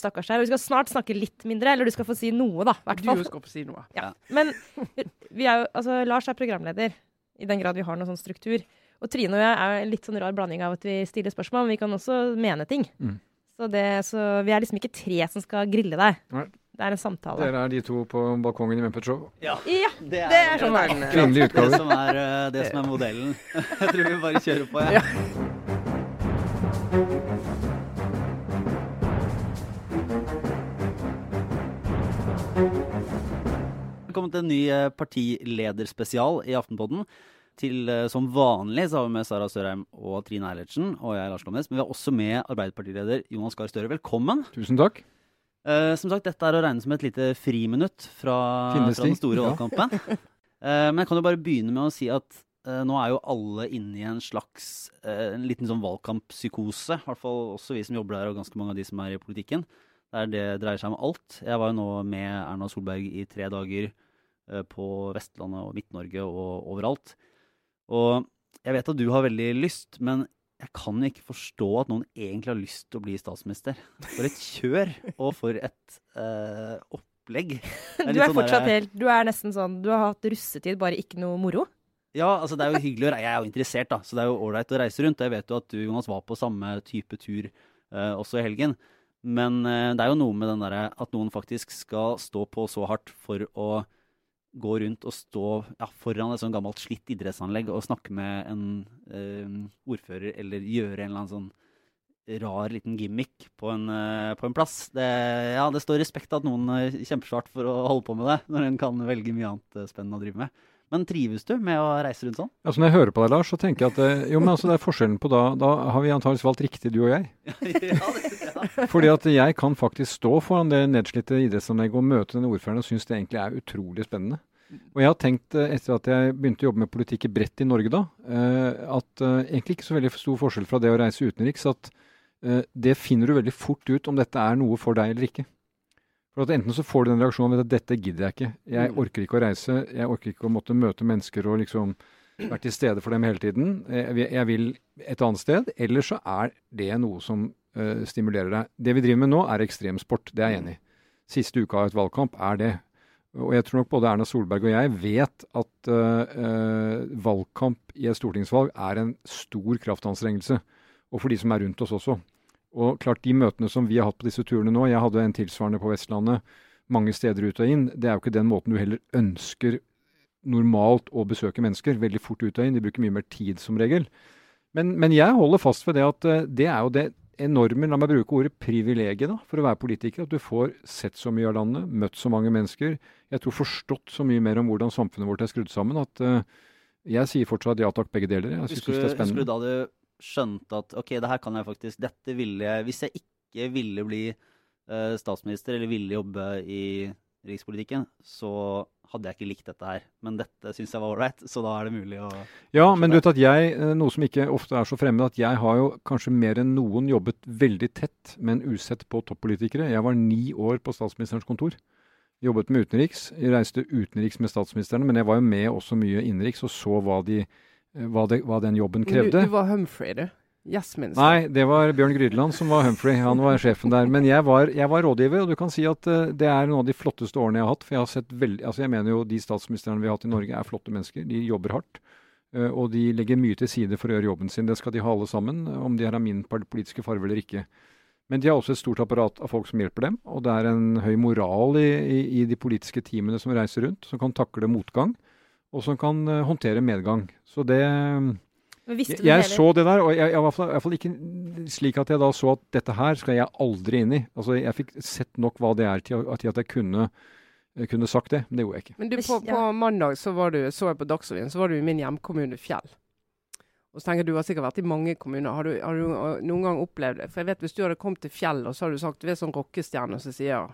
stakkars deg. Og vi skal snart snakke litt mindre, eller du skal få si noe, da. hvert fall. Du skal få si noe. Ja. Men vi er jo, altså, Lars er programleder, i den grad vi har noen sånn struktur. Og Trine og jeg er en litt sånn rar blanding av at vi stiller spørsmål, men vi kan også mene ting. Mm. Så, det, så vi er liksom ikke tre som skal grille deg. Nei. Det er en samtale. Dere er de to på balkongen i Muppet Show. Ja, Ja, det det er sånn. Men, eh, Kvinnelig det som er, eh, det som er modellen. Jeg tror vi bare kjører på, jeg. Ja. Velkommen til en ny eh, partilederspesial i Aftenpodden. Til, eh, som vanlig så har vi med Sara Sørheim og Trine Eilertsen og jeg, Lars Glomnes. Men vi har også med Arbeiderpartileder Jonas Gahr Støre. Velkommen. Tusen takk. Eh, som sagt, dette er å regne som et lite friminutt fra, fra den store store Ja. valgkampen. Eh, men jeg kan jo bare begynne med å si at eh, nå er jo alle inne i en slags eh, en liten sånn valgkamppsykose. I hvert fall også vi som jobber der, og ganske mange av de som er i politikken. Der det dreier seg om alt. Jeg var jo nå med Erna Solberg i tre dager på Vestlandet og Midt-Norge og overalt. Og jeg vet at du har veldig lyst, men jeg kan jo ikke forstå at noen egentlig har lyst til å bli statsminister. For et kjør, og for et eh, opplegg. Er Du er sånn fortsatt der- helt Du er nesten sånn Du har hatt russetid, bare ikke noe moro? Ja, altså det er jo hyggelig å reise. Jeg er jo interessert, da, så det er jo ålreit å reise rundt. Jeg vet jo at du, Jonas, var på samme type tur eh, også i helgen. Men eh, det er jo noe med den derre at noen faktisk skal stå på så hardt for å gå rundt og stå ja, foran et sånn gammelt slitt idrettsanlegg og snakke med en uh, ordfører, eller gjøre en eller annen sånn rar liten gimmick på en, uh, på en plass. Det, ja, det står respekt av at noen uh, kjemper så hardt for å holde på med det, når en kan velge mye annet spennende å drive med. Men trives du med å reise rundt sånn? Altså Når jeg hører på deg, Lars, så tenker jeg at jo, men altså det er forskjellen på da Da har vi antakeligvis valgt riktig, du og jeg. ja, det, Fordi at jeg kan faktisk stå foran det nedslitte idrettsanlegget og møte denne ordføreren og synes det egentlig er utrolig spennende. Og jeg har tenkt, eh, etter at jeg begynte å jobbe med politikk i bredt i Norge da, eh, at eh, egentlig ikke så veldig stor forskjell fra det å reise utenriks, at det finner du veldig fort ut om dette er noe for deg eller ikke. For at Enten så får du den reaksjonen ved at dette gidder jeg ikke. Jeg Mm. orker ikke å reise. Jeg orker ikke å måtte møte mennesker og liksom være til stede for dem hele tiden. Jeg vil et annet sted. Eller så er det noe som eh, stimulerer deg. Det vi driver med nå, er ekstremsport. Det er jeg enig i. Siste uka av et valgkamp er det. Og jeg tror nok både Erna Solberg og jeg vet at uh, valgkamp i et stortingsvalg er en stor kraftanstrengelse. Og for de som er rundt oss også. Og klart de møtene som vi har hatt på disse turene nå, jeg hadde en tilsvarende på Vestlandet, mange steder ut og inn, det er jo ikke den måten du heller ønsker normalt å besøke mennesker. Veldig fort ut og inn. De bruker mye mer tid som regel. Men, men jeg holder fast ved det at det er jo det enorme, la meg bruke ordet privilegiet da, for å være politiker. At du får sett så mye av landet, møtt så mange mennesker. Jeg tror forstått så mye mer om hvordan samfunnet vårt er skrudd sammen. at uh, jeg sier fortsatt ja takk, begge deler. Jeg synes Husker, det er spennende. husker du da du skjønte at ok, det her kan jeg faktisk Dette ville jeg Hvis jeg ikke ville bli uh, statsminister eller ville jobbe i rikspolitikken, så hadde jeg ikke likt dette her. Men dette syns jeg var ålreit, så da er det mulig å Ja, men du vet at jeg, eh, noe som ikke ofte er så fremmed, at jeg har jo kanskje mer enn noen jobbet veldig tett, men usett på toppolitikere. Jeg var ni år på statsministerens kontor. Jobbet med utenriks. Jeg reiste utenriks med statsministrene, men jeg var jo med også mye innenriks og så hva, de, eh, hva, det, hva den jobben Du, krevde. du var Humphrey, du. Yes. Nei, det var Bjørn Grydeland som var Humphrey. Han var sjefen der. Men jeg var, jeg var rådgiver, og du kan si at uh, det er noen av de flotteste årene jeg har hatt. For jeg har sett veldig Altså, jeg mener jo de statsministrene vi har hatt i Norge, er flotte mennesker. De jobber hardt. Uh, og de legger mye til side for å gjøre jobben sin. Det skal de ha alle sammen, om de er av min politiske farge eller ikke. Men de har også et stort apparat av folk som hjelper dem. Og det er en høy moral i, i, i de politiske teamene som reiser rundt, som kan takle motgang. Og som kan uh, håndtere medgang. Så det jeg, du jeg så det der, og jeg, jeg var i hvert fall- ikke slik at jeg da så at dette her skal jeg aldri inn i. Altså, Jeg fikk sett nok hva det er til, at- at jeg kunne, kunne sagt det, men det gjorde jeg ikke. Men du, på, på mandag så, var du, så jeg på Dagsrevyen, så var du i min hjemkommune Fjell. Og så tenker jeg Du har sikkert vært i mange kommuner. Har du, har du uh, noen gang opplevd det? For jeg vet Hvis du hadde kommet til Fjell og så hadde du sagt Du er sånn rockestjerne som sier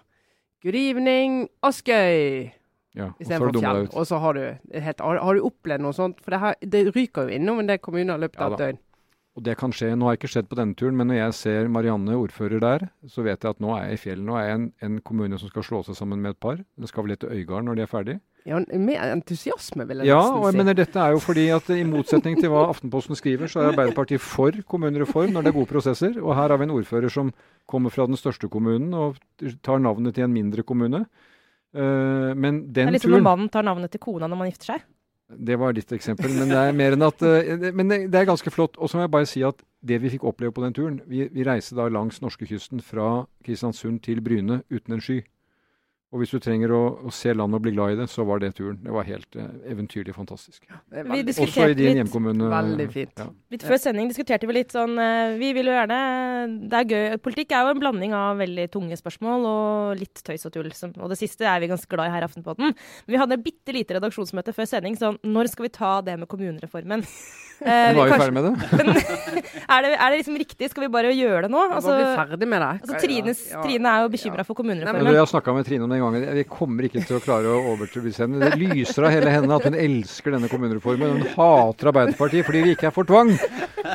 Good evening, Askøy! Ja, Istedenfor Fjell. Og så har du helt, har, har du opplevd noe sånt? For det, her, det ryker jo innom en del kommuner i løpet av et ja, døgn. Og det kan skje. Nå har jeg ikke skjedd på denne turen, men når jeg ser Marianne ordfører der, så vet jeg at nå er jeg i fjellet. Nå er jeg en, en kommune som skal slå seg sammen med et par. Det skal vel hete Øygarden når de er ferdig. Ja, Med entusiasme, vil jeg Ja, nesten og jeg mener dette er jo fordi at i motsetning til hva Aftenposten skriver, så er Arbeiderpartiet for kommunereform når det er gode prosesser. Og her har vi en ordfører som kommer fra den største kommunen og tar navnet til en mindre kommune. Eh, men Det er litt som når mannen tar navnet til kona når man gifter seg. Det var ditt eksempel, men det er mer enn at uh, Men det det er ganske flott. Og så må jeg bare si at det vi fikk oppleve på den turen Vi, vi reiste da langs norskekysten fra Kristiansund til Bryne uten en sky. Og hvis du trenger å, å se landet og bli glad i det, så var det turen. Det var helt eh, eventyrlig fantastisk. Er Vi Også i din litt- hjemkommune. Veldig fint. Ja. Litt før sending diskuterte vi litt sånn eh, Vi vil jo gjerne Det er gøy. Politikk er jo en blanding av veldig tunge spørsmål og litt tøys og tull. Som, og det siste er vi ganske glad i her i Aftenpåten. Men vi hadde et bitte lite redaksjonsmøte før sending sånn Når skal vi ta det med kommunereformen? Eh, Nå var vi kanskje- ferdig med det. er, det, er det liksom riktig? Skal vi bare gjøre det nå? Altså, vi ferdig med det? altså Trine, Ja, Trine er jo bekymra for kommunereformen. kommunereformen. men, jeg har med Trine om den gangen. Vi kommer ikke til å klare å overbevise henne. Det lyser av hele henne at hun elsker denne kommunereformen. Hun hater Arbeiderpartiet fordi vi ikke er for tvang.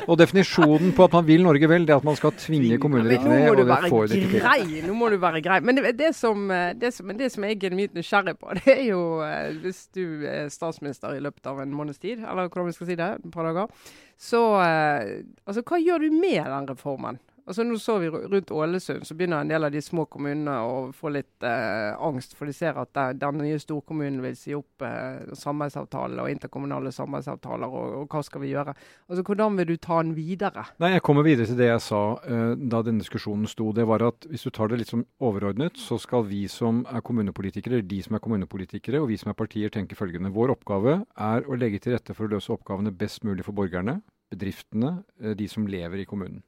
Og definisjonen på at man vil Norge vel, det er at man skal tvinge kommuner i kne, og det får de ikke til. Nå må du være grei. Men det, det, som, eh, det, som, det som jeg er genuint nysgjerrig på, det er jo eh, hvis du er statsminister i løpet av en måneds tid, eller hvordan vi skal si det, et par dager, så eh, Altså, hva gjør du med den reformen? Altså Nå så vi rundt Ålesund, så begynner en del av de små kommunene å få litt eh, angst, for de ser at den nye storkommunen vil si opp eh, samarbeidsavtaler og interkommunale samarbeidsavtaler, og, og hva skal vi gjøre? Altså Hvordan vil du ta den videre? Nei, Jeg kommer videre til det jeg sa eh, da denne diskusjonen sto. Det var at hvis du tar det litt som overordnet, så skal vi som er kommunepolitikere, de som er kommunepolitikere, og vi som er partier, tenke følgende. Vår oppgave er å legge til rette for å løse oppgavene best mulig for borgerne, bedriftene, eh, de som lever i kommunen.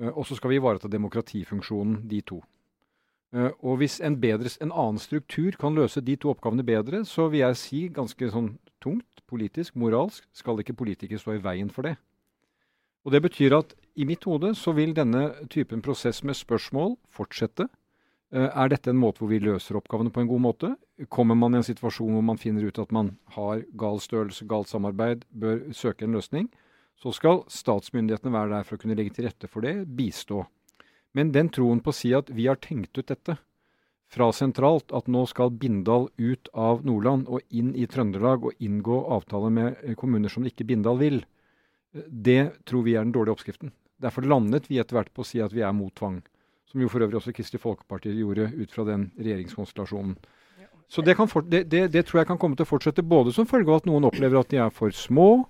Eh, Og så skal vi ivareta demokratifunksjonen, de to. Eh, Og hvis en, bedre, en annen struktur kan løse de to oppgavene bedre, så vil jeg si ganske sånn tungt, politisk, moralsk, skal ikke politikere stå i veien for det. Og Det betyr at i mitt hode så vil denne typen prosess med spørsmål fortsette. Eh, Er dette en måte hvor vi løser oppgavene på en god måte? Kommer man i en situasjon hvor man finner ut at man har gal størrelse, galt samarbeid, bør søke en løsning, så skal statsmyndighetene være der for å kunne legge til rette for det, bistå. Men den troen på å si at vi har tenkt ut dette fra sentralt, at nå skal Bindal ut av Nordland og inn i Trøndelag og inngå avtale med eh, kommuner som ikke Bindal vil, det tror vi er den dårlige oppskriften. Derfor landet vi etter hvert på å si at vi er mot tvang. Som jo for øvrig også Kristelig Folkeparti gjorde ut fra den regjeringskonstellasjonen. Så det, det, det, det tror jeg kan komme til å fortsette både som følge av at noen opplever at de er for små,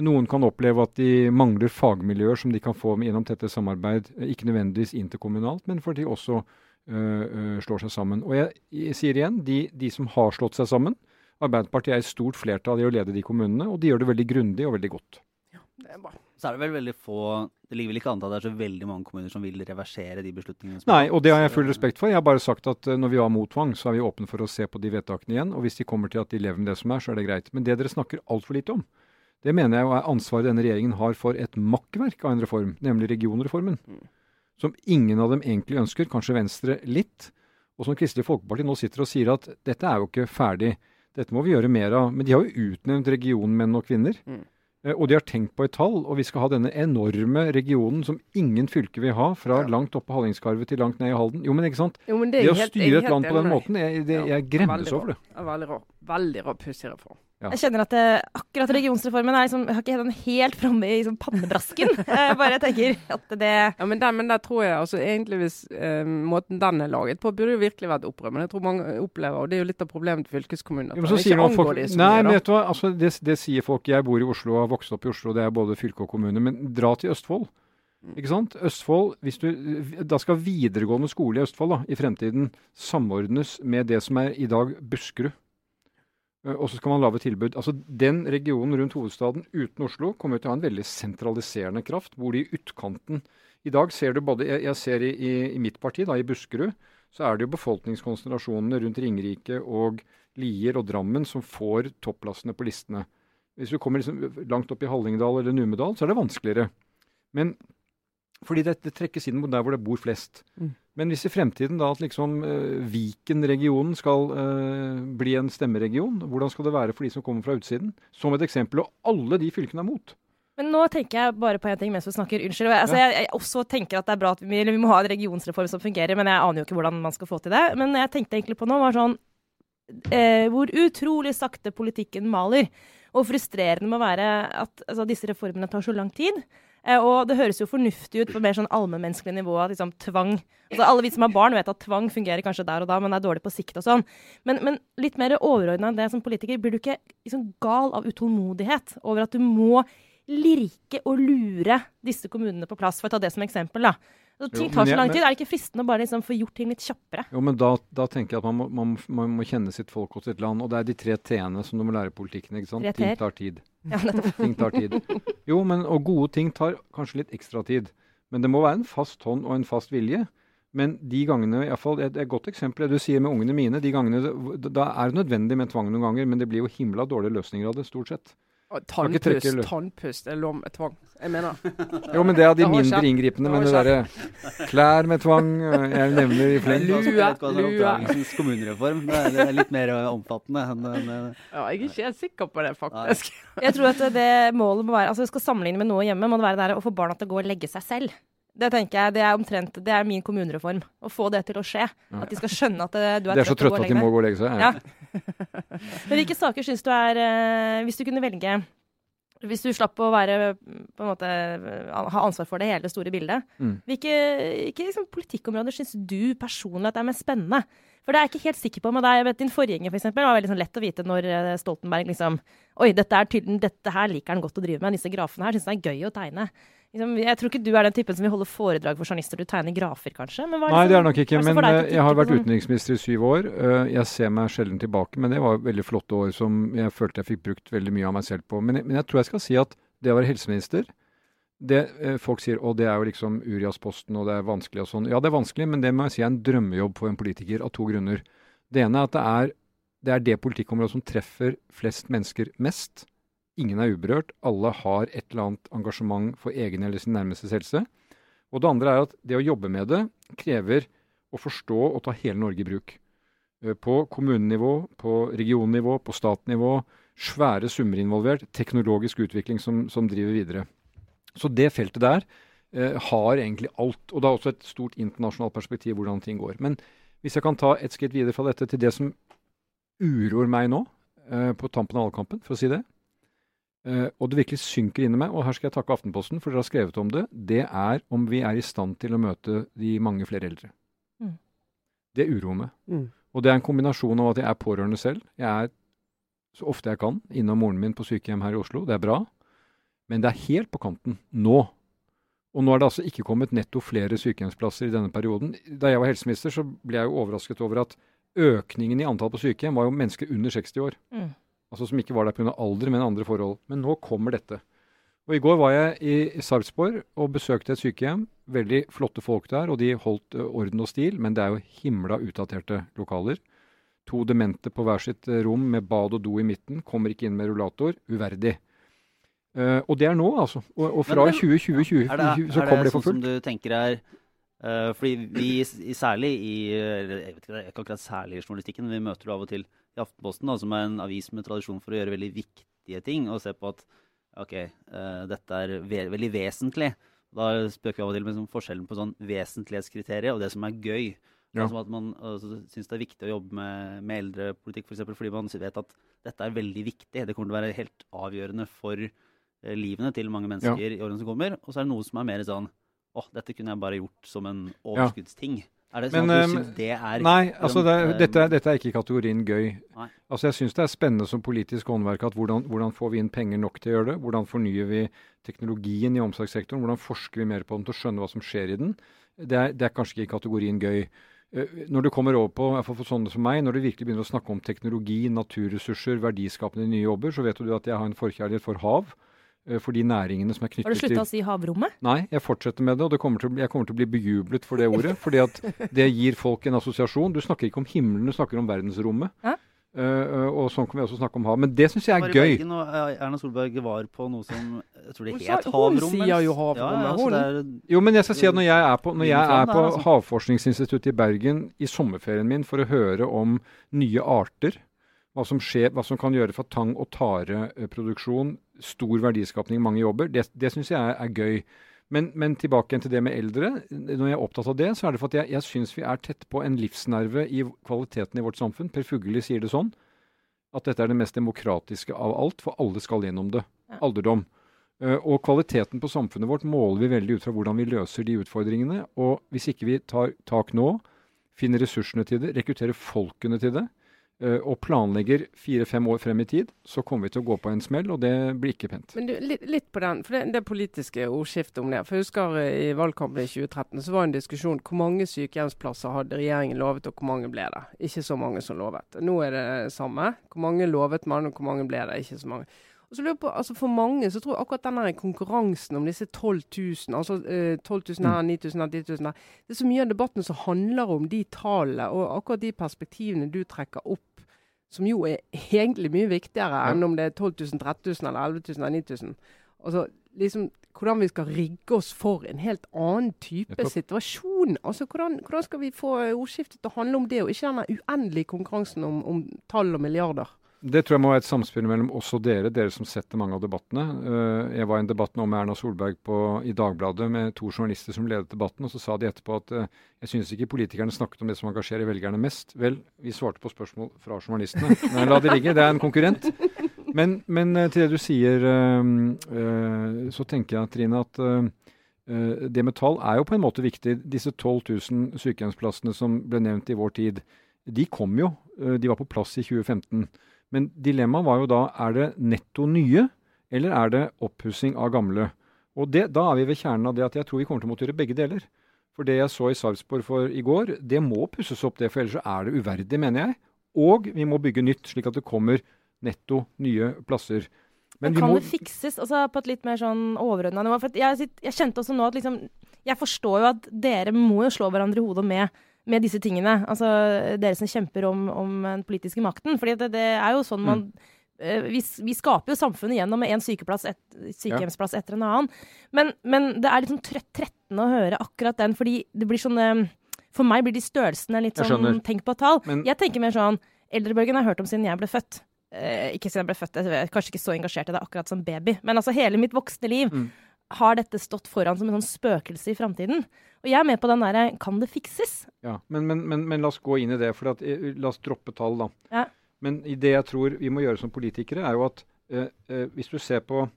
noen kan oppleve at de mangler fagmiljøer som de kan få med gjennom tette samarbeid, eh, ikke nødvendigvis interkommunalt, men fordi de også øh, slår seg sammen. Og jeg, jeg sier igjen, de, de som har slått seg sammen, Arbeiderpartiet er i stort flertall i å lede de kommunene, og de gjør det veldig grundig og veldig godt. Det er bra. Så er det vel veldig få Det ligger vel ikke an til at det er så veldig mange kommuner som vil reversere de beslutningene. som Nei, og det har jeg full respekt for. Jeg har bare sagt at når vi har mot tvang, så er vi åpne for å se på de vedtakene igjen. Og hvis de kommer til at de lever med det som er, så er det greit. Men det dere snakker altfor lite om, det mener jeg er ansvaret denne regjeringen har for et makkverk av en reform, nemlig regionreformen. Mm. Som ingen av dem egentlig ønsker, kanskje Venstre litt. Og som Kristelig Folkeparti nå sitter og sier at dette er jo ikke ferdig, dette må vi gjøre mer av. Men de har jo utnevnt regionmenn og -kvinner. Mm. Eh, Og de har tenkt på et tall, og vi skal ha denne enorme regionen som ingen fylker vil ha, fra Ja. langt oppe Hallingskarvet til langt ned i Halden. Jo, men ikke sant? Jo, men Det, det å helt- styre et land på den måten, jeg, det, Ja, jeg gremmes over det. Veldig rå. Veldig rå pussig reform. Ja. Jeg kjenner at det, akkurat regionsreformen er liksom, jeg har ikke den helt framme i liksom, pannebrasken. Jeg bare tenker at det Ja, men der, men der tror jeg altså egentlig hvis eh, måten den er laget på, burde jo virkelig vært opprømmende. Men jeg tror mange opplever, og det er jo litt av problemet til fylkeskommunen, at Jo, men så sier ikke man angår folk, de så nei, men vet du hva, altså, det, det sier folk. Jeg bor i Oslo og har vokst opp i Oslo, det er både fylke og kommune. Men dra til Østfold. Mm. Ikke sant? Østfold, hvis du, Da skal videregående skole i Østfold da, i fremtiden samordnes med det som er i dag Buskerud. Eh, Og så skal man lage tilbud. Altså Den regionen rundt hovedstaden uten Oslo kommer til å ha en veldig sentraliserende kraft, hvor de i utkanten I dag ser du både Jeg, ser i, i, mitt parti, da, i Buskerud, så er det jo befolkningskonsentrasjonene rundt Ringerike og Lier og Drammen som får topplassene på listene. Hvis du kommer liksom langt opp i Hallingdal eller Numedal, så er det vanskeligere. Men fordi dette det trekkes inn mot der hvor det bor flest. Mm. Men hvis i fremtiden da at liksom uh, Viken-regionen skal uh, bli en stemmeregion, hvordan skal det være for de som kommer fra utsiden? Som et eksempel, og alle de fylkene er mot. Men nå tenker jeg bare på en ting mens du snakker. Unnskyld. Altså, jeg, jeg også tenker at det er bra at vi, eller vi må ha en regionsreform som fungerer, men jeg aner jo ikke hvordan man skal få til det. Men jeg tenkte egentlig på nå var sånn eh, hvor utrolig sakte politikken maler. Og frustrerende må være at altså, disse reformene tar så lang tid. Eh, og det høres jo fornuftig ut på mer sånn allmennmenneskelig nivå at liksom, tvang altså, Alle vi som har barn, vet at tvang fungerer kanskje der og da, men er dårlig på sikt og sånn. Men, men litt mer overordna enn det som politiker, blir du ikke liksom, gal av utålmodighet over at du må lirke og lure disse kommunene på plass, for å ta det som eksempel. da. Så ting tar så lang tid. Er det ikke fristende å bare liksom få gjort ting litt kjappere? Jo, men da, da tenker jeg at man må, man, man må kjenne sitt folk og sitt land. Og det er de tre T-ene som du må lære i politikken. ikke sant? Ting tar tid. Ja. Ting tar tid. Jo, men, og gode ting tar kanskje litt ekstra tid. Men det må være en fast hånd og en fast vilje. Men de gangene, i hvert fall, et, et godt eksempel du sier med ungene mine, de gangene, da er det nødvendig med tvang noen ganger, men det blir jo himla dårlige løsninger av det, stort sett. Og trekke Tannpust, tannpust er lov med tvang. Jeg mener Jo, men det er de Det mindre skjedd. inngripende, men har det derre klær med tvang, øh, jeg nevner i fleng. Lue, som er lue. Kommunereform. Det er, litt mer eh, omfattende enn enn- Ja, jeg er ikke helt sikker på det, faktisk. Jeg tror at det målet må være Altså, vi skal sammenligne med noe hjemme, må det være der å få barna til å gå og legge seg selv. Det tenker jeg, det er omtrent, det er min kommunereform. Å få det til å skje. At de skal skjønne at det, du er, De er så trøtt trøtte at de må gå og legge seg. Ja. Men hvilke saker syns du er eh, Hvis du kunne velge Hvis du slapp å være måte ha ansvar for det hele store bildet, Mm. hvilke, hvilke liksom, politikkområder syns du personlig at er mest spennende? For det er jeg ikke helt sikker på med deg. Jeg vet Din forgjenger for eksempel, var veldig sånn lett å vite når eh, Stoltenberg liksom Oi, dette, er tydelig, dette her liker han godt å drive med. Disse grafene her syns han er gøy å tegne. Liksom, jeg tror ikke du er den typen som vil holde foredrag for journalister. Du tegner grafer, kanskje? Nei, liksom- det er nok ikke. Men eh, jeg har vært utenriksminister i syv år. Eh, Jeg ser meg sjelden tilbake, men det var veldig flotte år som jeg følte jeg fikk brukt veldig mye av meg selv på. Men, men jeg tror jeg skal si at det å være helseminister det, eh, Folk sier å det er jo liksom Urias-posten og det er vanskelig og sånn. Ja, det er vanskelig, men det må jeg si er en drømmejobb for en politiker av to grunner. Det ene er at det er det, er det politikkområdet som treffer flest mennesker mest. Ingen er uberørt. Alle har et eller annet engasjement for egen eller sin nærmestes helse. Og det andre er at det å jobbe med det krever å forstå og ta hele Norge i bruk. Eh, På kommunenivå, på regionnivå, på statnivå. Svære summer involvert. Teknologisk utvikling som, som driver videre. Så det feltet der eh, har egentlig alt. Og det er også et stort internasjonalt perspektiv hvordan ting går. Men hvis jeg kan ta et skritt videre fra dette til det som uroer meg nå, eh, på tampen av valgkampen, for å si det. Eh, og det virkelig synker inn i meg, og her skal jeg takke Aftenposten, for dere har skrevet om det. Det er om vi er i stand til å møte de mange flere eldre. Mm. Det uroer meg. Mm. Og det er en kombinasjon av at jeg er pårørende selv. Jeg er så ofte jeg kan innom moren min på sykehjem her i Oslo. Det er bra. Men det er helt på kanten nå. Og nå er det altså ikke kommet netto flere sykehjemsplasser i denne perioden. Da jeg var helseminister, så ble jeg jo overrasket over at økningen i antall på sykehjem var jo mennesker under 60 år. Mm. Altså som ikke var der pga. alder, men andre forhold. Men nå kommer dette. Og I går var jeg i, Sarpsborg og besøkte et sykehjem. Veldig flotte folk der, og de holdt orden og stil, men det er jo himla utdaterte lokaler. To demente på hver sitt rom med bad og do i midten. Kommer ikke inn med rullator. Uverdig. Uh, og det er nå, altså. Og, og fra Men- 2020 Er det, for fullt. er det sånn som du tenker er uh, Fordi vi særlig i jeg vet ikke, det er ikke akkurat særlig i journalistikken, men vi møter det av og til i Aftenposten, da, som er en avis med tradisjon for å gjøre veldig viktige ting, og se på at ok, uh, dette er ve veldig vesentlig. Da spøker vi av og til med sånn forskjellen på sånn vesentlighetskriteriet og det som er gøy. Ja. Altså at man altså, syns det er viktig å jobbe med, med eldrepolitikk, f.eks. fordi man vet at dette er veldig viktig. Det kommer til å være helt avgjørende for eh, livene til mange mennesker i årene som kommer. Og så er det noe som er mer sånn å, dette kunne jeg bare gjort som en overskuddsting. Er det sånn Men, at du syns det er Nei, altså det, eh, dette, er- dette er ikke i kategorien gøy. Nei. Altså Jeg syns det er spennende som politisk håndverk at hvordan, hvordan får vi inn penger nok til å gjøre det? Hvordan fornyer vi teknologien i omsorgssektoren? Hvordan forsker vi mer på den til å skjønne hva som skjer i den? Det er, det er kanskje ikke i kategorien gøy. Eh, Når du kommer over på, for sånne som meg, når du virkelig begynner å snakke om teknologi, naturressurser, verdiskapende nye jobber, så vet du at jeg har en forkjærlighet for hav. Eh, For de næringene som er knyttet til Har du slutta å si havrommet? Nei, jeg fortsetter med det, og det kommer til, jeg kommer til å bli bejublet for det ordet. fordi at det gir folk en assosiasjon. Du snakker ikke om himmelen, du snakker om verdensrommet. Ja. Eh, eh, og sånn kan vi også snakke om hav. Men det syns jeg er i gøy. Bergen, og Erna Solberg var på noe som jeg tror det het Havrommet. hun sier jo havrommet, Ja, ja, så er, Jo, men jeg skal si at når jeg er på, når jeg er på altså. Havforskningsinstituttet i Bergen i sommerferien min for å høre om nye arter, hva som skjer, hva som kan gjøre for tang- og tareproduksjon, stor verdiskapning, mange jobber, det, det syns jeg er, er gøy. Men, men tilbake til det med eldre. Når jeg er opptatt av det, så er det for at jeg, jeg syns vi er tett på en livsnerve i kvaliteten i vårt samfunn. Per Fugelli sier det sånn. At dette er det mest demokratiske av alt, for alle skal gjennom det. Alderdom. Eh, og kvaliteten på samfunnet vårt måler vi veldig ut fra hvordan vi løser de utfordringene. Og hvis ikke vi tar tak nå, finner ressursene til det, rekrutterer folkene til det, og planlegger fire-fem år frem i tid, så kommer vi til å gå på en smell, og det blir ikke pent. Men du, litt, litt på den, for det, det politiske ordskiftet om det. For jeg husker eh, i valgkampen i 2013 så var det en diskusjon hvor mange sykehjemsplasser hadde regjeringen lovet, og hvor mange ble det. Ikke så mange som lovet. Nå er det samme. Hvor mange lovet man, og hvor mange ble det? Ikke så mange. Og så lurer jeg på, altså For mange så tror jeg akkurat denne konkurransen om disse 12 000, altså eh, 12 000 her, 9000 her, 10 000 her, det er så mye av debatten som handler om de tallene og akkurat de perspektivene du trekker opp, som jo er egentlig mye viktigere enn om det er 12 000, 13 000 eller 11 000 eller 9000. Altså liksom hvordan vi skal rigge oss for en helt annen type situasjon. Altså hvordan, hvordan skal vi få ordskiftet til å handle om det, og ikke denne uendelige konkurransen om, om tall og milliarder? Det tror jeg må være et samspill mellom oss og dere, dere som setter mange av debattene. Eh, jeg var i en debatt nå med Erna Solberg på, i Dagbladet med to journalister som ledet debatten, og så sa de etterpå at eh, jeg syns ikke politikerne snakket om det som engasjerer velgerne mest. Vel, vi svarte på spørsmål fra journalistene. Men la det ligge, det er en konkurrent. Men, men eh, til det du sier, så tenker jeg Trine, at det med tall er jo på en måte viktig. Disse 12 000 sykehjemsplassene som ble nevnt i vår tid, de kom jo. De var på plass i 2015. Men dilemmaet var jo da er det netto nye, eller er det oppussing av gamle? Og det, Da er vi ved kjernen av det at jeg tror vi kommer til å måtte gjøre begge deler. For det jeg så i Sarpsborg for i går, det må pusses opp, det, for ellers så er det uverdig, mener jeg. Og vi må bygge nytt, slik at det kommer netto nye plasser. Men Men kan må- det fikses altså, på et litt mer sånn overordna nivå? For jeg, jeg kjente også nå at liksom Jeg forstår jo at dere må jo slå hverandre i hodet med, med disse tingene. Altså dere som kjemper om, om den politiske makten. Fordi det, det er jo sånn man mm. vi, vi skaper jo samfunnet gjennom en et, sykehjemsplass etter en annen. Men, men det er litt sånn trøtt, trettende å høre akkurat den, fordi det blir sånn eh, For meg blir de størrelsene litt sånn. Tenk på tall. Men- Jeg tenker mer sånn Eldrebølgen har jeg hørt om siden jeg ble født. Eh, ikke siden jeg ble født, jeg er kanskje ikke så engasjert i det akkurat som baby. Men altså hele mitt voksne liv Mm. Har dette stått foran som en sånn spøkelse i framtiden. Og jeg er med på den derre Kan det fikses? Ja, men, men, men, men la oss gå inn i det. For at, eh, la oss droppe tall, da. Ja. Men i det jeg tror vi må gjøre som politikere, er jo at eh, eh, hvis du ser på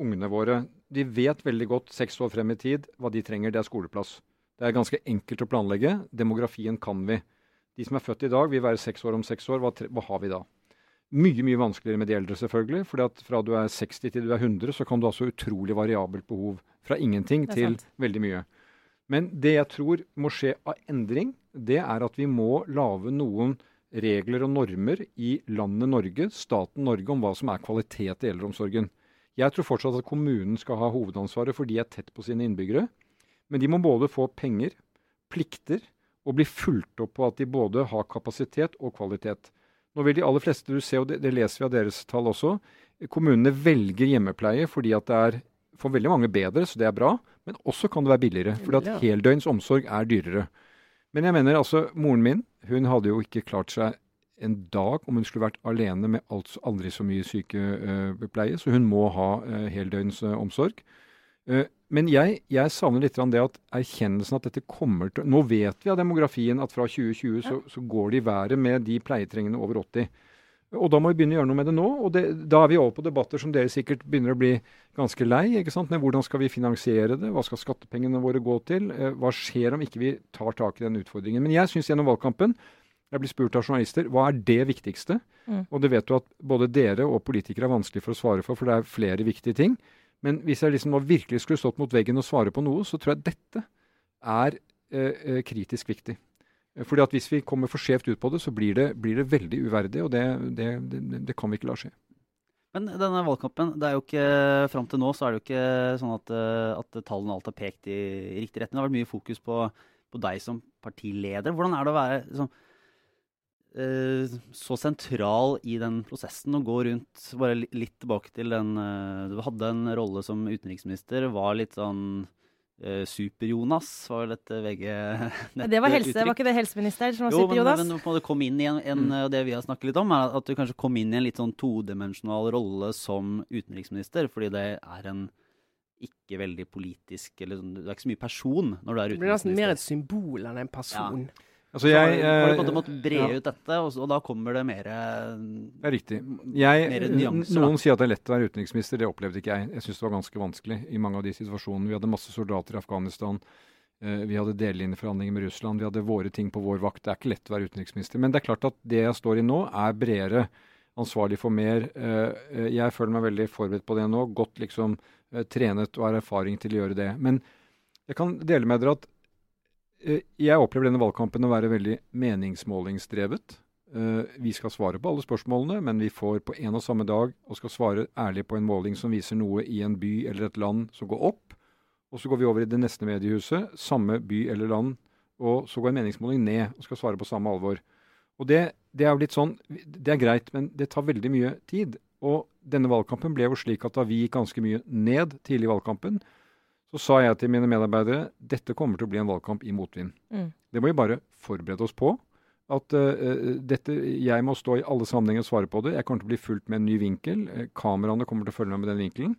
ungene våre De vet veldig godt seks år frem i tid hva de trenger. Det er skoleplass. Det er ganske enkelt å planlegge. Demografien kan vi. De som er født i dag, vil være seks år om seks år. Hva, tre- hva har vi da? Mye mye vanskeligere med de eldre, selvfølgelig. fordi at fra du er 60 til du er 100, så kan du ha så utrolig variabelt behov. Fra ingenting til veldig mye. Men det jeg tror må skje av endring, det er at vi må lage noen regler og normer i landet Norge, staten Norge, om hva som er kvalitet i eldreomsorgen. Jeg tror fortsatt at kommunen skal ha hovedansvaret, for de er tett på sine innbyggere. Men de må både få penger, plikter, og bli fulgt opp på at de både har kapasitet og kvalitet. Nå vil de aller fleste du ser, og det, det leser vi av deres tall også, kommunene velger hjemmepleie fordi at det er for veldig mange bedre, så det er bra. Men også kan det være billigere, fordi at heldøgns omsorg er dyrere. Men jeg mener altså, moren min hun hadde jo ikke klart seg en dag om hun skulle vært alene med alt, aldri så mye sykepleie, så hun må ha eh, heldøgns eh, omsorg. Eh, men jeg, jeg savner litt det at erkjennelsen at dette kommer til Nå vet vi av demografien at fra 2020 så, så går det i været med de pleietrengende over 80. Og da må vi begynne å gjøre noe med det nå. Og det, da er vi over på debatter som dere sikkert begynner å bli ganske lei. ikke sant? Men hvordan skal vi finansiere det? Hva skal skattepengene våre gå til? Eh, Hva skjer om ikke vi tar tak i den utfordringen? Men jeg syns gjennom valgkampen jeg blir spurt av journalister hva er det viktigste. Mm. Og det vet du at både dere og politikere er vanskelig for å svare for, for det er flere viktige ting. Men hvis jeg liksom virkelig skulle stått mot veggen og svare på noe, så tror jeg dette er eh, eh, kritisk viktig. Fordi at Hvis vi kommer for skjevt ut på det, så blir det, blir det veldig uverdig. Og det, det, det, kan vi ikke la skje. Men denne valgkampen, det er jo ikke, fram til nå så er det jo ikke sånn at, eh, at tallene alt har pekt i, riktig retning. Det har vært mye fokus på, på deg som partileder. Hvordan er det å være sånn, så sentral i den prosessen å gå rundt Bare litt tilbake til den eh, Du hadde en rolle som utenriksminister, var litt sånn eh, Super-Jonas, var vel et VG Det var helse, var ikke det helseminister som var jo, super, men, Jonas? men på en måte kom inn i en, en, Mm. det vi har snakket litt om, er at du kanskje kom inn i en litt sånn todimensjonal rolle som utenriksminister, fordi det er en ikke veldig politisk eller sånn, Du er ikke så mye person når du er utenriksminister. Det blir nesten mer et symbol enn en person. Altså Så jeg, så har du på en eh, måte måttet bre ja. ut dette, og, så, og da kommer det mer Det er riktig. Jeg, nyanser, noen sier at det er lett å være utenriksminister. Det opplevde ikke jeg. Jeg syns det var ganske vanskelig i mange av de situasjonene. Vi hadde masse soldater i Afghanistan. eh, Vi hadde delelinjeforhandlinger med Russland. Vi hadde våre ting på vår vakt. Det er ikke lett å være utenriksminister. Men det er klart at det jeg står i nå, er bredere. Ansvarlig for mer. Eh, eh, Jeg føler meg veldig forberedt på det nå. Godt liksom eh, trenet og har erfaring til å gjøre det. Men jeg kan dele med dere at eh, jeg opplever denne valgkampen å være veldig meningsmålingsdrevet. Eh, vi skal svare på alle spørsmålene, men vi får på en og samme dag og skal svare ærlig på en måling som viser noe i en by eller et land som går opp. Og så går vi over i det neste mediehuset, samme by eller land, og så går en meningsmåling ned og skal svare på samme alvor. Og det, det er jo litt sånn, det er greit, men det tar veldig mye tid. Og denne valgkampen ble jo slik at da vi gikk ganske mye ned tidlig i valgkampen, så sa jeg til mine medarbeidere dette kommer til å bli en valgkamp i motvind. Mm. Det må vi bare forberede oss på. At uh, dette, jeg må stå i alle sammenhenger og svare på det. Jeg kommer til å bli fulgt med en ny vinkel. Eh, kameraene kommer til å følge med med den vinkelen.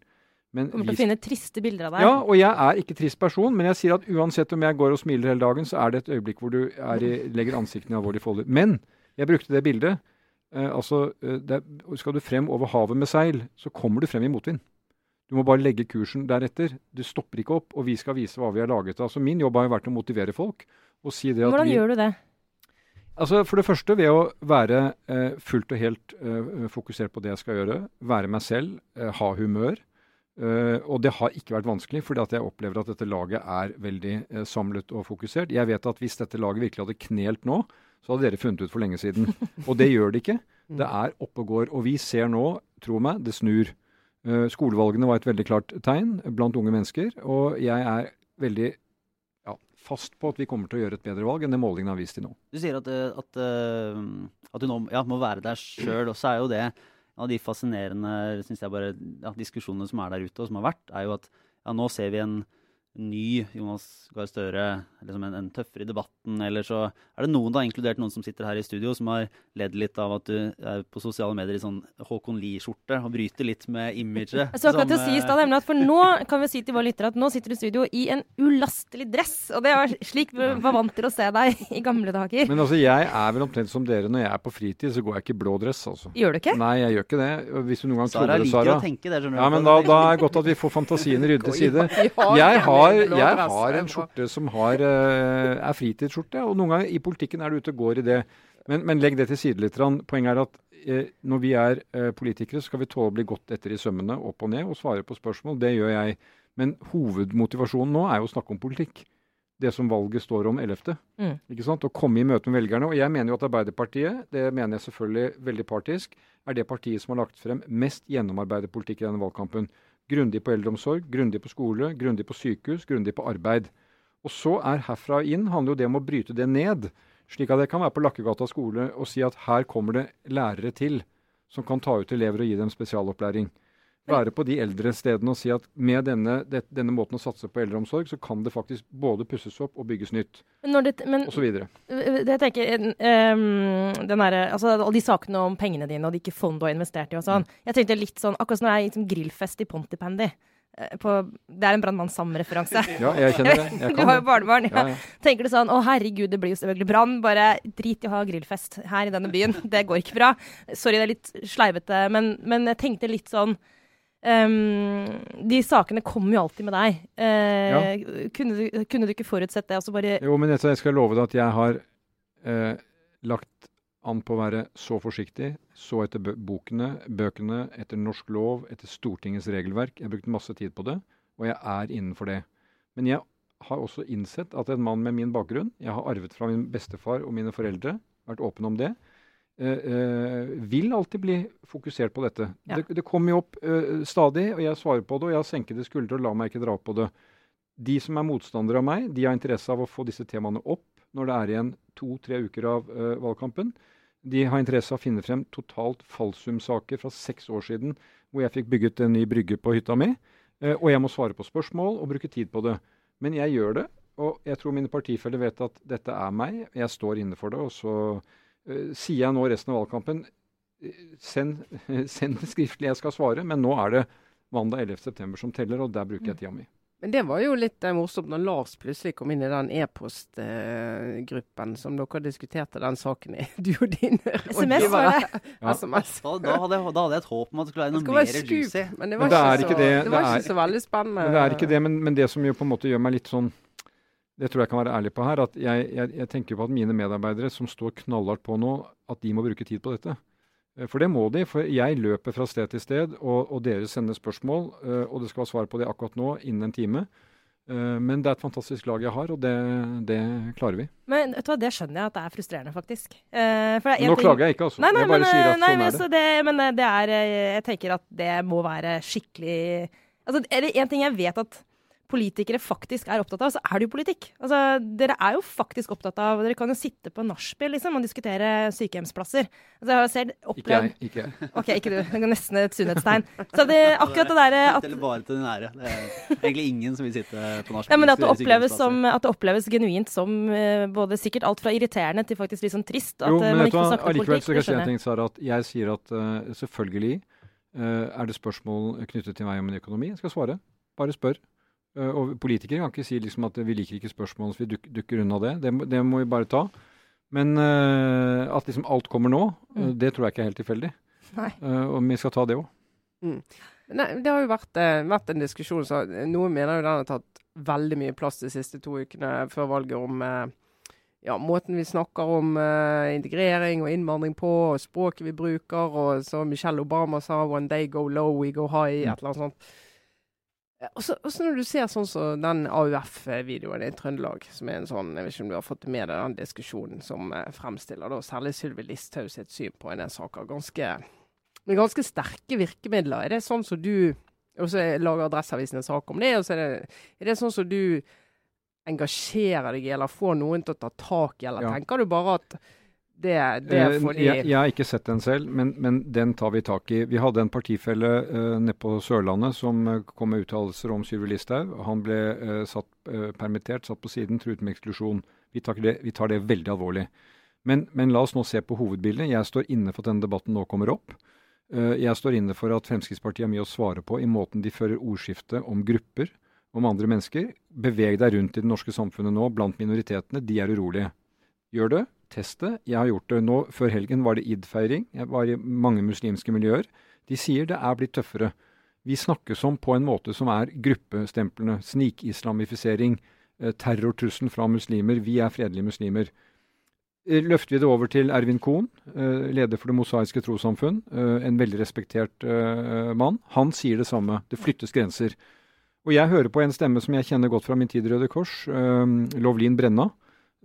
Men Kommer vi til å finne triste bilder av deg. ja, og jeg er ikke trist person, men jeg sier at uansett om jeg går og smiler hele dagen, så er det et øyeblikk hvor du er i, legger ansiktet i alvorlige folder. Men jeg brukte det bildet. Eh, altså, det, skal du frem over havet med seil, så kommer du frem i motvind. Du må bare legge kursen deretter. Du stopper ikke opp, og vi skal vise hva vi har laget av. Så min jobb har jo vært å motivere folk. og si det at Hvordan vi, gjør du det? Altså For det første ved å være eh, fullt og helt eh, fokusert på det jeg skal gjøre. Være meg selv, eh, ha humør. Eh, og det har ikke vært vanskelig, fordi at jeg opplever at dette laget er veldig eh, samlet og fokusert. Jeg vet at hvis dette laget virkelig hadde knelt nå, så hadde dere funnet ut for lenge siden. Og det gjør det ikke. Det er oppe og går. Og vi ser nå, tro meg, det snur. Eh, skolevalgene var et veldig klart tegn blant unge mennesker. Og jeg er veldig ja, fast på at vi kommer til å gjøre et bedre valg enn det målingen har vist til nå. Du sier at, eh, at, eh, at du nå ja, må være der sjøl, og så er jo det av de fascinerende jeg bare, diskusjonene som er der ute, og som har vært, er jo at nå ser vi en ny Jonas Gahr Støre, liksom en, en tøffere i debatten, eller så er det noen, da, inkludert noen som sitter her i studio, som har ledd litt av at du er på sosiale medier i sånn Håkon Lie-skjorte og bryter litt med imaget. Jeg så akkurat til å si i stad, nemlig at for nå kan vi si til våre lyttere at nå sitter du i studio i en ulastelig dress. Og det var slik vi var vant til å se deg i gamle dager. Men altså, jeg er vel omtrent som dere. Når jeg er på fritid, så går jeg ikke i blå dress, altså. Gjør du ikke? Nei, jeg gjør ikke det. Hvis du noen gang Sara trodde det, Sara. Sara liker å tenke det, skjønner du. Ja, men da, da er det godt at vi får fantasien ryddet til side. Jeg har, jeg har en skjorte som har, eh, er fritidsskjorte, og noen ganger i politikken er du ute og går i det. Men, men legg det til side litt. Poenget er at eh, når vi er eh, politikere, så skal vi tåle å bli gått etter i sømmene, opp og ned, og svare på spørsmål. Det gjør jeg. Men hovedmotivasjonen nå er jo å snakke om politikk. Det som valget står om 11. Mm. Ikke sant? Å komme i møte med velgerne. Og jeg mener jo at Arbeiderpartiet, det mener jeg selvfølgelig veldig partisk, er det partiet som har lagt frem mest gjennomarbeidet politikk i denne valgkampen. Grundig på eldreomsorg, grundig på skole, grundig på sykehus, grundig på arbeid. Og så er herfra inn handler jo det om å bryte det ned. Slik at jeg kan være på Lakkegata skole og si at her kommer det lærere til som kan ta ut elever og gi dem spesialopplæring. Være på de eldre stedene og si at med denne, det, denne måten å satse på eldreomsorg, så kan det faktisk både pusses opp og bygges nytt, Men, det, men osv. det jeg tenker, um, den altså, alle de sakene om pengene dine og de ikke fond du har investert i og sånn. Jeg tenkte litt sånn, akkurat som jeg er liksom, grillfest i Pontypandy. eh, På, det er en Brannmann Sam-referanse. Ja, jeg kjenner det. Jeg Du har jo barnebarn. Ja. Ja, ja. Tenker du sånn Å, herregud, det blir jo selvfølgelig brann. Bare drit i å ha grillfest her i denne byen. Det går ikke bra. Sorry, det er litt sleivete, men, men jeg tenkte litt sånn ehm, De sakene kommer jo alltid med deg. Eh, kunne, du, kunne du ikke forutsett det? Altså bare Jo, men jeg skal love deg at jeg har uh, lagt an på å være så forsiktig, så etter bokene, bøkene, etter norsk lov, etter Stortingets regelverk. Jeg har brukt masse tid på det, og jeg er innenfor det. Men jeg har også innsett at en mann med min bakgrunn, jeg har arvet fra min bestefar og mine foreldre, vært åpen om det, vil alltid bli fokusert på dette. Ja. Det, det kommer jo opp eh, stadig, og jeg svarer på det, og jeg har senkede skuldre og lar meg ikke dra på det. De som er motstandere av meg, de har interesse av å få disse temaene opp når det er igjen to-tre uker av eh, valgkampen. De har interesse av å finne frem totalt falsumsaker fra seks år siden hvor jeg fikk bygget en ny brygge på hytta mi, eh, og jeg må svare på spørsmål og bruke tid på det. Men jeg gjør det, og jeg tror mine partifeller vet at dette er meg. Jeg står inne for det, og så eh, sier jeg nå resten av valgkampen eh, Send, send det skriftlig, jeg skal svare. Men nå er det mandag 11.9. som teller, og der bruker jeg tida mi. Men det var jo litt eh, morsomt når Lars plutselig kom inn i den e-postgruppen som dere diskuterte den saken i. Du og dine SMS var det. Ja. SMS. Da, da, hadde jeg, da hadde jeg et håp om at det skulle være noe være mer skup, juicy. men det Men var, det er ikke, ikke så, det. det var Det er- ikke så veldig spennende. Men det er ikke det, men, men det som jo på en måte gjør meg litt sånn Det tror jeg kan være ærlig på her. at Jeg, jeg, jeg tenker på at mine medarbeidere som står knallhardt på nå, at de må bruke tid på dette. Eh, For det må de. For jeg løper fra sted til sted, og, og dere sender spørsmål. eh, Og det skal være svar på det akkurat nå, innen en time. Eh, Men det er et fantastisk lag jeg har, og det, det klarer vi. Men vet du hva, det skjønner jeg at det er frustrerende, faktisk. For Nå klager jeg ikke, altså. Nei, nei, jeg bare men, sier at nei, sånn er det. det. Men det er Jeg tenker at det må være skikkelig Altså, er det én ting jeg vet at politikere faktisk er opptatt av, så er det jo politikk. Altså, dere er jo faktisk opptatt av Dere kan jo sitte på nachspiel liksom, og diskutere sykehjemsplasser. Altså, jeg har selv Ikke jeg. Ikke. OK, ikke du. Det er nesten et sunnhetstegn. Så det, akkurat det derre at Eller bare til de nære. Det er egentlig ingen som vil sitte på nachspiel. Ja, men at det, oppleves som, at det oppleves genuint som eh, både sikkert alt fra irriterende til faktisk litt sånn trist. At Jo, eh, men man ikke får snakke politikk. så Det kan jeg si en ting, Sara, at jeg sier at uh, selvfølgelig uh, er det spørsmål knyttet til meg om min økonomi. Jeg skal svare. Bare spør. Eh, og politikere kan ikke si liksom at vi liker ikke spørsmål, så vi duk, dukker unna det. Det, det må vi bare ta. Men uh, at liksom alt kommer nå, eh, Mm. det tror jeg ikke er helt tilfeldig. Eh, og vi skal ta det òg. Mm. det har jo vært, vært en diskusjon, så noen mener jo den har tatt veldig mye plass de siste to ukene før valget om ja, måten vi snakker om integrering og innvandring på, og språket vi bruker, og som Michelle Obama sa 'one day go low, we go high', Mm. et eller annet sånt. Eh, Og så når du ser sånn som den AUF-videoen i Trøndelag, som er en sånn Jeg vet ikke om du har fått med deg den diskusjonen som eh, fremstiller da særlig Sylvi Listhaug sitt syn på en del saker. Ganske, med ganske sterke virkemidler. Er det sånn som du Og så lager Adresseavisen en sak om det, og så er det, er det sånn som du engasjerer deg i, eller får noen til å ta tak i, eller Ja. tenker du bare at det, det er Eh, fordi jeg, jeg har ikke sett den selv, men, men den tar vi tak i. Vi hadde en partifelle uh, nede på Sørlandet som eh, kom med uttalelser om Sylvi Listhaug. Han ble uh, satt, uh, permittert, satt på siden, truet med eksklusjon. Vi tar det, vi tar det veldig alvorlig. Men, men la oss nå se på hovedbildet. Jeg står inne for at denne debatten nå kommer opp. Jeg står inne for at Fremskrittspartiet har mye å svare på i måten de fører ordskiftet om grupper, om andre mennesker. Beveg deg rundt i det norske samfunnet nå blant minoritetene. De er urolige. Gjør det. Test det. Jeg har gjort det nå. Før helgen var det id-feiring. Jeg var i mange muslimske miljøer. De sier det er blitt tøffere. Vi snakkes om på en måte som er gruppestemplene. Snikislamifisering. eh, Terrortrusselen fra muslimer. Vi er fredelige muslimer. Eh, Løfter vi det over til Ervin Kohn, eh, leder for Det mosaiske trossamfunn, en veldig respektert mann. Han sier det samme. Det flyttes grenser. Og jeg hører på en stemme som jeg kjenner godt fra min tid i Røde Kors, Lovlin Brenna,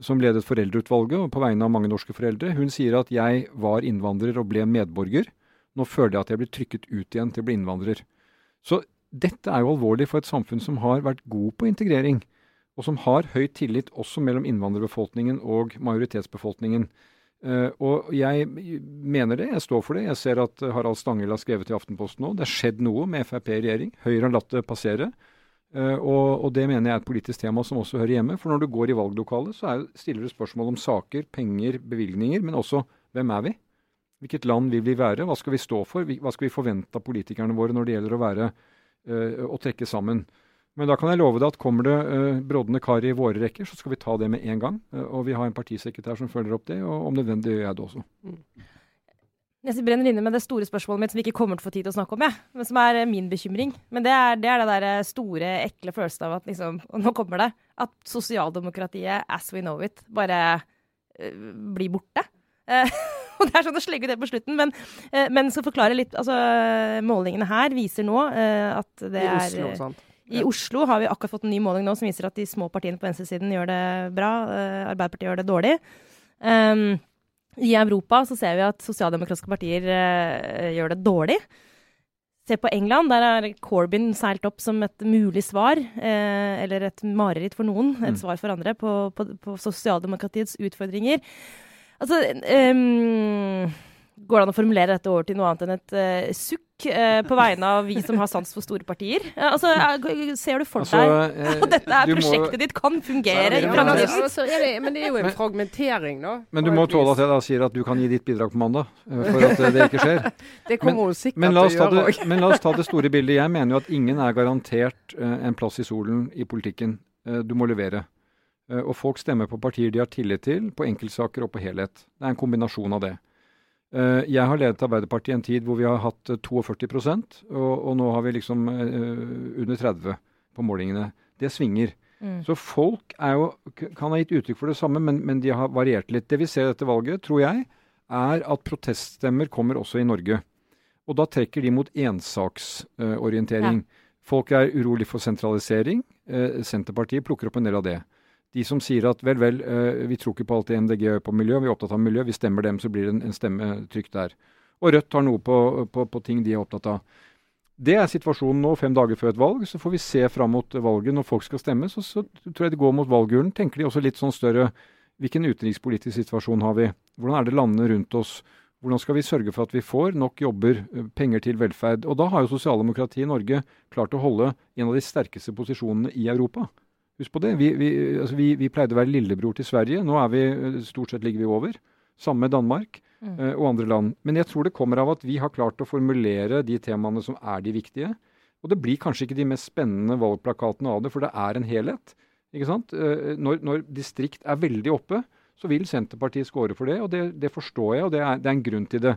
som ledet foreldreutvalget på vegne av mange norske foreldre. Hun sier at jeg var innvandrer og ble medborger. Nå føler jeg at jeg blir trykket ut igjen til å bli innvandrer. Så dette er jo alvorlig for et samfunn som har vært god på integrering, og som har høy tillit også mellom innvandrerbefolkningen og majoritetsbefolkningen. Eh, og jeg mener det, jeg står for det. Jeg ser at Harald Stanghelle har skrevet i Aftenposten nå. Det har skjedd noe med Frp i regjering. Høyre har latt det passere. Eh, og, og det mener jeg er et politisk tema som også hører hjemme. For når du går i valglokalet, så er, stiller du spørsmål om saker, penger, bevilgninger, men også hvem er vi? Hvilket land vil vi være? Hva skal vi stå for? Hva skal vi forvente av politikerne våre når det gjelder å være eh, å trekke sammen? Men da kan jeg love deg at kommer det uh, brodne kar i våre rekker, så skal vi ta det med en gang. Uh, og vi har en partisekretær som følger opp det, og om nødvendig gjør jeg det også. Jeg brenner inne med det store spørsmålet mitt som vi ikke kommer til å få tid til å snakke om, jeg. Men som er eh, min bekymring. Men det er det, er det der eh, store, ekle følelsen av at liksom Og nå kommer det. At sosialdemokratiet, as we know it, bare eh, blir borte. Eh, og det er sånn å slegge det på slutten, men, eh, men skal forklare litt Altså, målingene her viser nå eh, at det I er Oslo, eh, sant? I Oslo har vi akkurat fått en ny måling nå som viser at de små partiene på venstresiden gjør det bra. Arbeiderpartiet gjør det dårlig. Um, I Europa så ser vi at sosialdemokratiske partier eh, gjør det dårlig. Se på England, der er Corbyn seilt opp som et mulig svar, eh, eller et mareritt for noen, et Mm. svar for andre, på, på, på sosialdemokratiets utfordringer. Altså um, Går det an å formulere dette over til noe annet enn et uh, sukk? Eh, på vegne av vi som har sans for store partier? Eh, altså, jeg, Ser du for Altså, deg eh, at dette er prosjektet må- ditt kan fungere i Ja, men, fremtiden? altså, er det, men det er jo en fragmentering, da. Men du må tåle at jeg da sier at du kan gi ditt bidrag på mandag, eh, for at eh, det ikke skjer. Det kommer hun sikkert Men la, oss til ta å gjøre det, òg. men la oss ta det store bildet. Jeg mener jo at ingen er garantert uh, en plass i solen i politikken. Uh, du må levere. Uh, og folk stemmer på partier de har tillit til, på enkeltsaker og på helhet. Det er en kombinasjon av det. Eh, jeg har ledet Arbeiderpartiet i en tid hvor vi har hatt eh, 42 og, og nå har vi liksom eh, under 30 på målingene. Det svinger. Mm. Så folk er jo, kan ha gitt uttrykk for det samme, men, men de har variert litt. Det vi ser etter valget, tror jeg, er at proteststemmer kommer også i Norge. Og da trekker de mot ensaksorientering. Folk er urolig for sentralisering. Eh, Senterpartiet plukker opp en del av det. De som sier at vel, vel, eh, vi tror ikke på alt det MDG gjør på miljø, vi er opptatt av miljø, vi stemmer dem, så blir det en, stemme trygt der. Og Rødt har noe på, på, på ting de er opptatt av. Det er situasjonen nå, fem dager før et valg. Så får vi se fram mot valget når folk skal stemme. Så, så tror jeg de går mot valgurnen. Tenker de også litt sånn større Hvilken utenrikspolitisk situasjon har vi? Hvordan er det landene rundt oss? Hvordan skal vi sørge for at vi får nok jobber, eh, penger til velferd? Og da har jo sosialdemokratiet i Norge klart å holde en av de sterkeste posisjonene i Europa. Husk på det. Vi, vi, altså vi, vi pleide å være lillebror til Sverige. Nå er vi, stort sett ligger vi over. Samme med Danmark Mm. uh, og andre land. Men jeg tror det kommer av at vi har klart å formulere de temaene som er de viktige. Og det blir kanskje ikke de mest spennende valgplakatene av det, for det er en helhet. Ikke sant? Uh, Når, når distrikt er veldig oppe, så vil Senterpartiet score for det, og det, det forstår jeg, og det er, det er en grunn til det.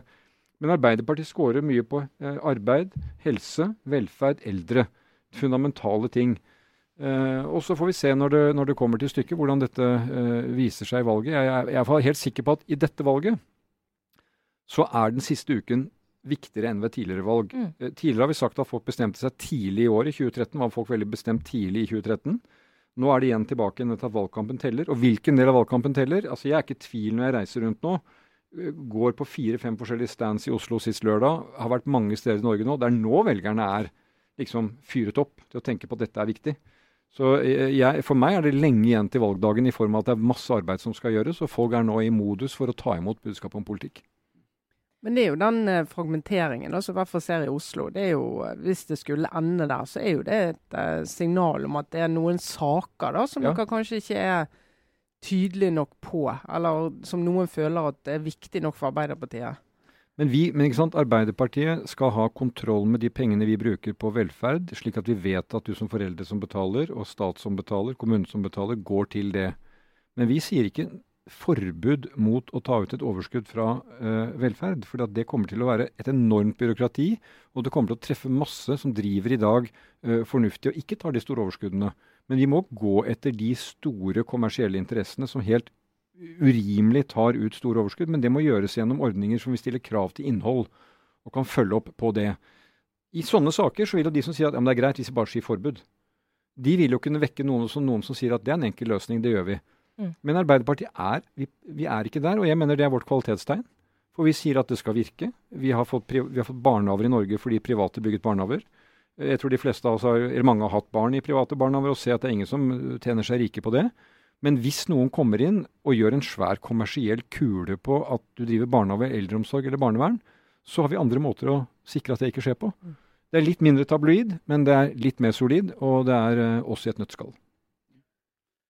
Men Arbeiderpartiet scorer mye på uh, arbeid, helse, velferd, eldre. Fundamentale ting. Eh, og så får vi se når det, når det kommer til stykket, hvordan dette uh, viser seg i valget. Jeg, er- jeg er helt sikker på at i dette valget så er den siste uken viktigere enn ved tidligere valg. Mm. Uh, tidligere har vi sagt at folk bestemte seg tidlig i år. I 2013 var folk veldig bestemt tidlig i 2013. Nå er det igjen tilbake til at valgkampen teller. Og hvilken del av valgkampen teller? Altså Jeg er ikke i tvil når jeg reiser rundt nå. Går på fire-fem forskjellige stands i Oslo sist lørdag. Har vært mange steder i Norge nå. Det er nå velgerne er liksom fyret opp til å tenke på at dette er viktig. Så eh, jeg, For meg er det lenge igjen til valgdagen i form av at det er masse arbeid som skal gjøres, og folk er nå i modus for å ta imot budskapet om politikk. Men det er jo den eh, fragmenteringen som i hvert fall ser i Oslo. Det er jo, eh, Hvis det skulle ende der, så er jo det et signal om at det er noen saker da, som Ja. dere kanskje ikke er tydelige nok på. Eller som noen føler at det er viktig nok for Arbeiderpartiet. Men, vi, men Arbeiderpartiet skal ha kontroll med de pengene vi bruker på velferd, slik at vi vet at du som foreldre som betaler, og stat som betaler, kommune som betaler, går til det. Men vi sier ikke forbud mot å ta ut et overskudd fra uh, velferd. For det kommer til å være et enormt byråkrati, og det kommer til å treffe masse som driver i dag uh, fornuftig og ikke tar de store overskuddene. Men vi må gå etter de store kommersielle interessene som helt urimelig tar ut store overskudd, men det må gjøres gjennom ordninger som vil stille krav til innhold, og kan følge opp på det. I sånne saker så vil jo de som sier at ja, men det er greit hvis vi bare sier forbud, de vil jo kunne vekke noen som, noen som sier at det er en enkel løsning, det gjør vi. Mm. Men Arbeiderpartiet er vi, vi er ikke der, og jeg mener det er vårt kvalitetstegn. For vi sier at det skal virke. Vi har fått, vi har fått barnehaver i Norge fordi private bygget barnehaver. Jeg tror de fleste av oss har, eller mange har hatt barn i private barnehaver og ser at det er ingen som tjener seg rike på det. Men hvis noen kommer inn og gjør en svær kommersiell kule på at du driver barnehage, eldreomsorg eller barnevern, så har vi andre måter å sikre at det ikke skjer på. Det er litt mindre tabloid, men det er litt mer solid, og det er uh, oss i et nøttskall.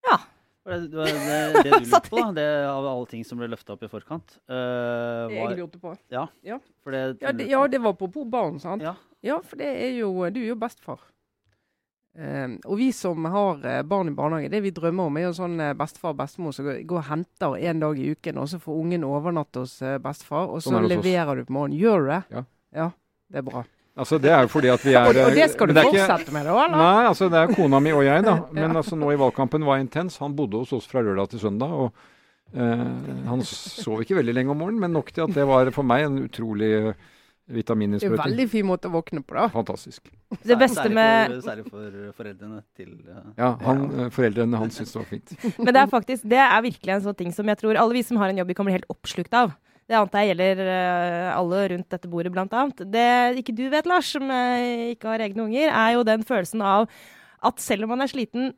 Ja. Det, det, det, det du lurte på, det av alle ting som ble løfta opp i forkant, uh, Det var jeg lurte på. for det, Ja, det, ja, det var på barn, sant? Ja. Ja, for det er jo Du er jo bestefar. Eh, og vi som har eh, barn i barnehage, det vi drømmer om, er jo sånn eh, bestefar og bestemor som går, og henter en dag i uken, og så får ungen overnatte hos eh, bestefar, og så Sånn er leverer du på morgenen. Gjør du det? Ja. Ja, det er bra. Altså, det er jo fordi at vi er Og, og det skal du du fortsette ikke- med, da? eller? Nei, altså det er kona mi og jeg, da. Men Ja. altså nå i valgkampen var intens. Han bodde hos oss fra lørdag til søndag. og uh, Han sov ikke veldig lenge om morgenen, men nok til at det var for meg en utrolig eh, vitamininnsprøyting. veldig fin måte å våkne på, da. Fantastisk. Det beste særlig med for, Særlig for foreldrene til eh, Ja, han, ja. Foreldrene hans syns det var fint. Men det er faktisk, det er virkelig en sånn ting som jeg tror alle vi som har en jobb, vi kan bli helt oppslukt av. Det antar jeg gjelder eh, alle rundt dette bordet, blant annet. Det ikke du vet, Lars, som eh, ikke har egne unger, er jo den følelsen av at selv om man er sliten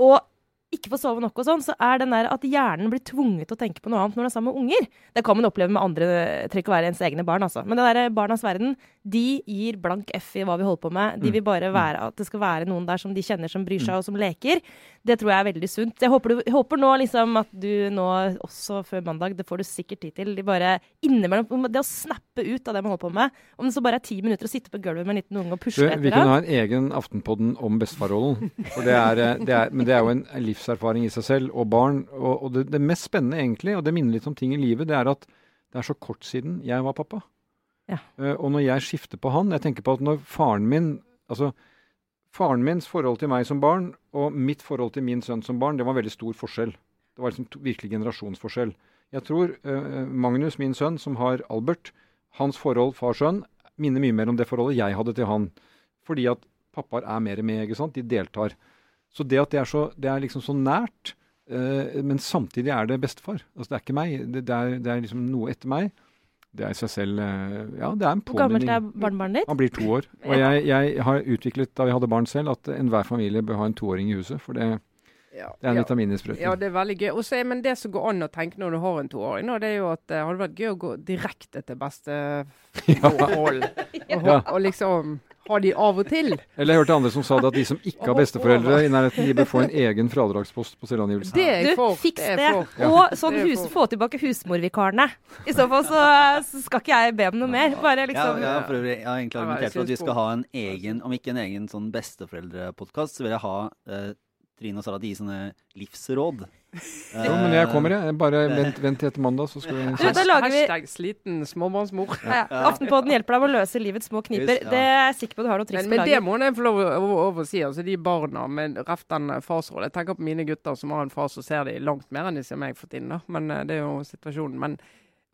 og ikke får sove nok og sånn, så er den der at hjernen blir tvunget til å tenke på noe annet når den er sammen med unger. Det kan man oppleve med andre, trenger ikke å være ens egne barn, altså. Men det der barnas verden, de gir blank F i hva vi holder på med. De vil bare være at det skal være noen der som de kjenner, som bryr seg og som leker. Det tror jeg er veldig sunt. Jeg håper, du, håper nå liksom at du nå, også før mandag, det får du sikkert tid til, de bare innimellom Det å snappe ut av det man holder på med, om det så bare er ti minutter å sitte på gulvet med en liten unge og pusle vi etter kunne deg. ha en egen Aftenpodden om bestefarrollen. Det er, eh, det er, men det er jo en livserfaring i seg selv, og barn. Og, og det, det mest spennende egentlig, og det minner litt om ting i livet, det er at det er så kort siden jeg var pappa. Ja. Uh, og når jeg skifter på han Jeg tenker på at når faren min Altså, faren mins forhold til meg som barn og mitt forhold til min sønn som barn, det var veldig stor forskjell. Det var liksom to, virkelig generasjonsforskjell. Jeg tror uh, Magnus, min sønn, som har Albert, hans forhold far-sønn, minner mye mer om det forholdet jeg hadde til han. Fordi at pappaer er mer med, ikke sant? De deltar. Så det at det er, så, det er liksom så nært, eh, men samtidig er det bestefar. Altså det er ikke meg. Det, det, er, det er liksom noe etter meg. Det er i seg selv eh, Ja, det er en Hvor gammelt er barnebarnet ditt? Han blir to år. Og jeg, jeg har utviklet da vi hadde barn selv, at enhver familie bør ha en toåring i huset. For det, Ja, det er en ja. vitamininnsprøytning. Ja, det er veldig gøy. Og så er- men det som går an å tenke når du har en toåring, nå, det er jo at det hadde vært gøy å gå direkte til besteforhold. og, Ja. og liksom ha de av og til. Eller jeg hørte andre som sa det, at de som ikke har besteforeldre i nærheten, de bør få en egen fradragspost på selvangivelsen. Det er Du, fiks det. det. Og sånn Det hus, få tilbake husmorvikarene. I så fall så, så skal ikke jeg be om noe mer. Bare liksom har øvrig, jeg har egentlig argumentert for at vi skal ha en egen, om ikke en egen sånn besteforeldrepodkast, så vil jeg ha eh, Trine og Sara de gi sånne livsråd. Jo, men jeg kommer, jeg. Bare vent, vent til etter mandag, så skal vi Hashtag sliten småbarnsmor. ja, ja. Aftenpåden hjelper deg med å løse livets små kniper. Ja. Det er jeg sikker på du har noe triks Men, på men det må jeg få lov å si. Altså, de barna med rett den farsrollen. Jeg tenker på mine gutter som har en far som ser de langt mer enn de ser meg for tiden. da. Men eh, det er jo situasjonen. Men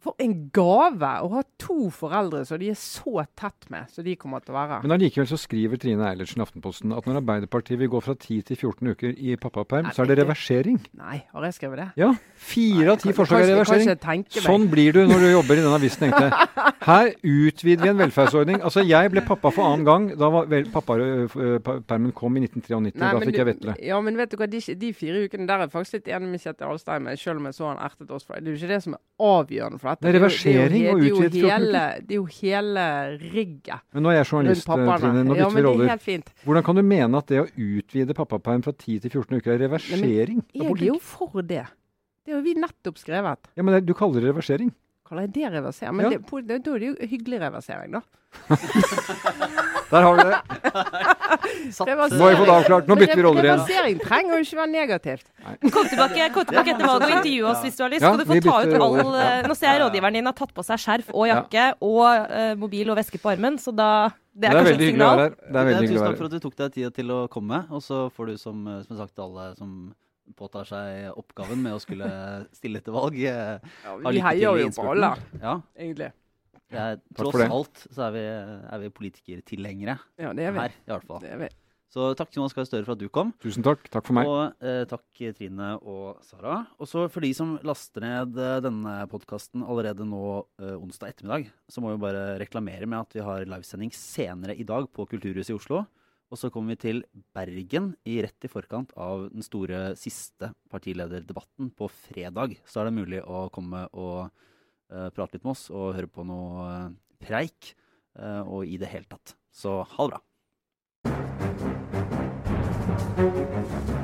for en gave å ha to foreldre som de er så tett med, som de kommer til å være. Men allikevel så skriver Trine Eilertsen i Aftenposten at når Arbeiderpartiet vil gå fra 10 til 14 uker i pappaperm, så er det reversering. Nei, har jeg skrevet det? Ja. Fire av ti forslag er reversering. Sånn blir du når du jobber i den avisen, jeg. Her utvider vi en velferdsordning. Altså, jeg ble pappa for annen gang da pappapermen kom i 1993. Nei, da fikk jeg vetle. Ja, men vet du hva, de, de fire ukene der er faktisk litt enig med Kjetil Alstein selv om jeg så han ertet oss for det. Det er jo ikke det som er avgjørende for dette. Det er reversering jo- og det er jo utvidet 14 hele, Det er jo hele rigget Men nå er jeg journalist, Trine. Nå Ja, bytter vi men det er roller. Hvordan kan du mene at det å utvide pappaperm fra 10 til 14 uker er reversering? Nei, Jeg er jo for det. Det har jo vi nettopp skrevet. Ja, men det, Du kaller det reversering? Kaller jeg det reversering? Men Ja. det, det, da er det jo hyggelig reversering, da. Der har vi det. Nå har vi fått avklart. Nå bytter vi roller igjen. Reversering trenger jo ikke være negativt. Kom tilbake, kom tilbake etter valget og intervju oss hvis du har lyst. Ja, Skal du få ta ut all eh, Nå ser jeg rådgiveren din har tatt på seg skjerf og jakke og uh, mobil og veske på armen, så da Det Det er er kanskje veldig hyggelig å være her. Det er veldig hyggelig Tusen takk for at du tok deg tid til å komme. Og så får du, som, eh, som sagt, alle som påtar seg oppgaven med å skulle stille til valg. Ja, vi til heier i jo på alle, Ja, egentlig. det er, tross alt så er vi, er vi politikertilhengere Ja, det er vi. her, i hvert fall. Det er vi. Så takk Jonas Gahr Støre for at du kom. Tusen takk. Takk for meg. Og eh, takk Trine og Sara. Og så for de som laster ned eh, denne podkasten allerede nå eh, onsdag ettermiddag, så må vi bare reklamere med at vi har livesending senere i dag på Kulturhuset i Oslo. Og så kommer vi til Bergen i rett i forkant av den store siste partilederdebatten på fredag. Så er det mulig å komme og eh, prate litt med oss og høre på noe eh, preik. eh, og i det hele tatt. Så ha det bra. Thank you.